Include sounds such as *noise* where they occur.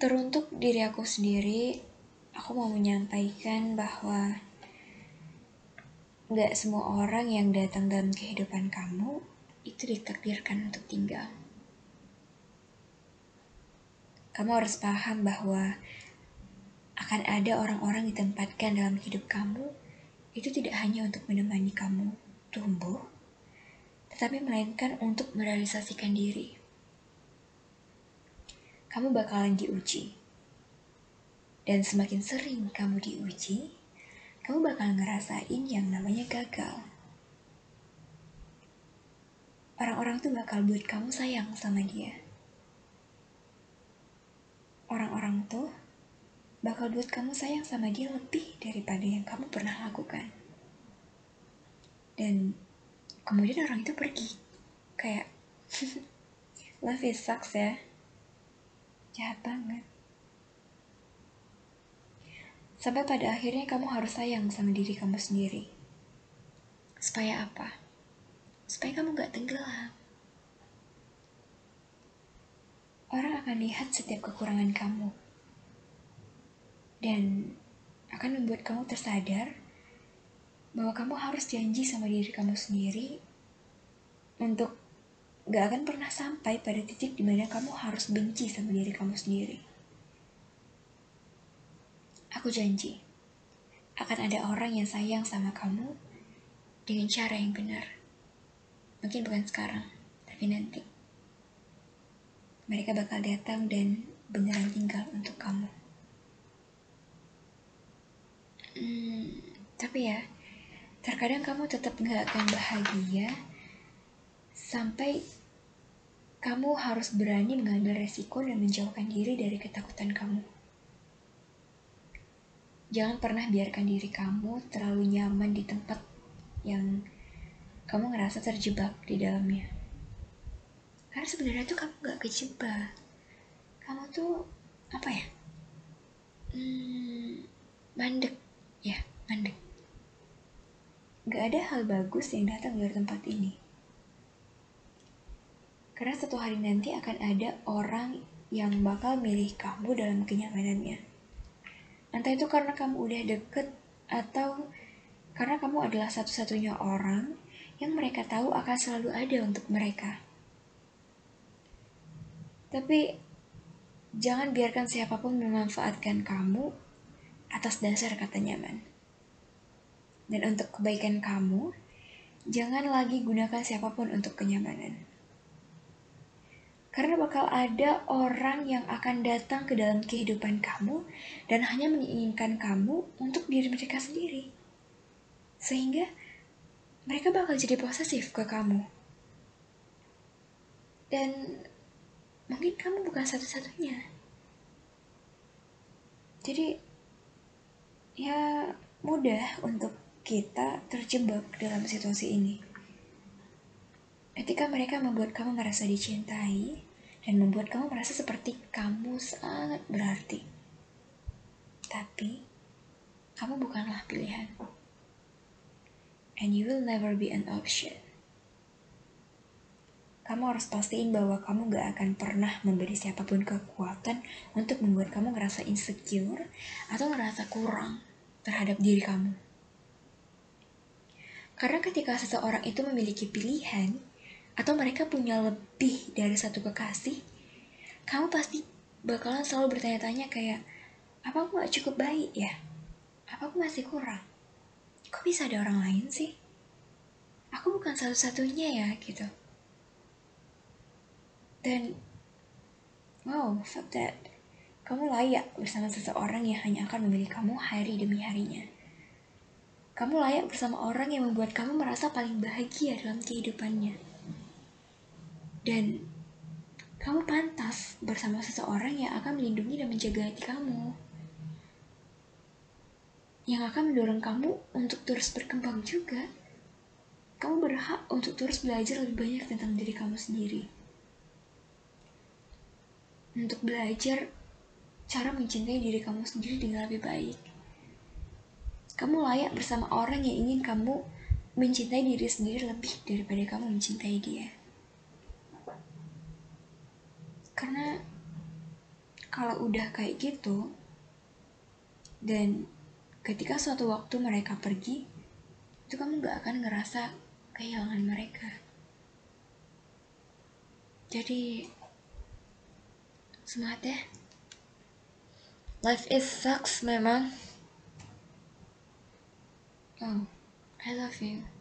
Teruntuk diri aku sendiri, aku mau menyampaikan bahwa gak semua orang yang datang dalam kehidupan kamu itu ditakdirkan untuk tinggal. Kamu harus paham bahwa akan ada orang-orang ditempatkan dalam hidup kamu itu tidak hanya untuk menemani kamu tumbuh, tetapi melainkan untuk merealisasikan diri kamu bakalan diuji. Dan semakin sering kamu diuji, kamu bakal ngerasain yang namanya gagal. Orang-orang tuh bakal buat kamu sayang sama dia. Orang-orang tuh bakal buat kamu sayang sama dia lebih daripada yang kamu pernah lakukan. Dan kemudian orang itu pergi. Kayak, *laughs* love is sucks ya jahat banget. Sampai pada akhirnya kamu harus sayang sama diri kamu sendiri. Supaya apa? Supaya kamu gak tenggelam. Orang akan lihat setiap kekurangan kamu. Dan akan membuat kamu tersadar bahwa kamu harus janji sama diri kamu sendiri untuk gak akan pernah sampai pada titik di mana kamu harus benci sama diri kamu sendiri. Aku janji, akan ada orang yang sayang sama kamu dengan cara yang benar. Mungkin bukan sekarang, tapi nanti. Mereka bakal datang dan beneran tinggal untuk kamu. Hmm, tapi ya, terkadang kamu tetap gak akan bahagia sampai kamu harus berani mengambil resiko dan menjauhkan diri dari ketakutan kamu. Jangan pernah biarkan diri kamu terlalu nyaman di tempat yang kamu ngerasa terjebak di dalamnya. Karena sebenarnya tuh kamu gak kejebak. Kamu tuh apa ya? Hmm, mandek, ya mandek. Gak ada hal bagus yang datang dari tempat ini karena satu hari nanti akan ada orang yang bakal milih kamu dalam kenyamanannya. Entah itu karena kamu udah deket atau karena kamu adalah satu-satunya orang yang mereka tahu akan selalu ada untuk mereka. Tapi jangan biarkan siapa pun memanfaatkan kamu atas dasar kata nyaman. Dan untuk kebaikan kamu, jangan lagi gunakan siapa pun untuk kenyamanan. Karena bakal ada orang yang akan datang ke dalam kehidupan kamu dan hanya menginginkan kamu untuk diri mereka sendiri. Sehingga mereka bakal jadi posesif ke kamu. Dan mungkin kamu bukan satu-satunya. Jadi ya mudah untuk kita terjebak dalam situasi ini. Ketika mereka membuat kamu merasa dicintai dan membuat kamu merasa seperti kamu sangat berarti. Tapi, kamu bukanlah pilihan. And you will never be an option. Kamu harus pastiin bahwa kamu gak akan pernah memberi siapa pun kekuatan untuk membuat kamu ngerasa insecure atau ngerasa kurang terhadap diri kamu. Karena ketika seseorang itu memiliki pilihan, atau mereka punya lebih dari satu kekasih, kamu pasti bakalan selalu bertanya-tanya kayak, apa aku gak cukup baik ya? Apa aku masih kurang? Kok bisa ada orang lain sih? Aku bukan satu-satunya ya, gitu. Dan, wow, fuck that. Kamu layak bersama seseorang yang hanya akan memilih kamu hari demi harinya. Kamu layak bersama orang yang membuat kamu merasa paling bahagia dalam kehidupannya dan kamu pantas bersama seseorang yang akan melindungi dan menjaga hati kamu. Yang akan mendorong kamu untuk terus berkembang juga. Kamu berhak untuk terus belajar lebih banyak tentang diri kamu sendiri. Untuk belajar cara mencintai diri kamu sendiri dengan lebih baik. Kamu layak bersama orang yang ingin kamu mencintai diri sendiri lebih daripada kamu mencintai dia. Karena kalau udah kayak gitu dan ketika suatu waktu mereka pergi itu kamu gak akan ngerasa kehilangan mereka. Jadi semangat ya. Life is sucks memang. Oh I love you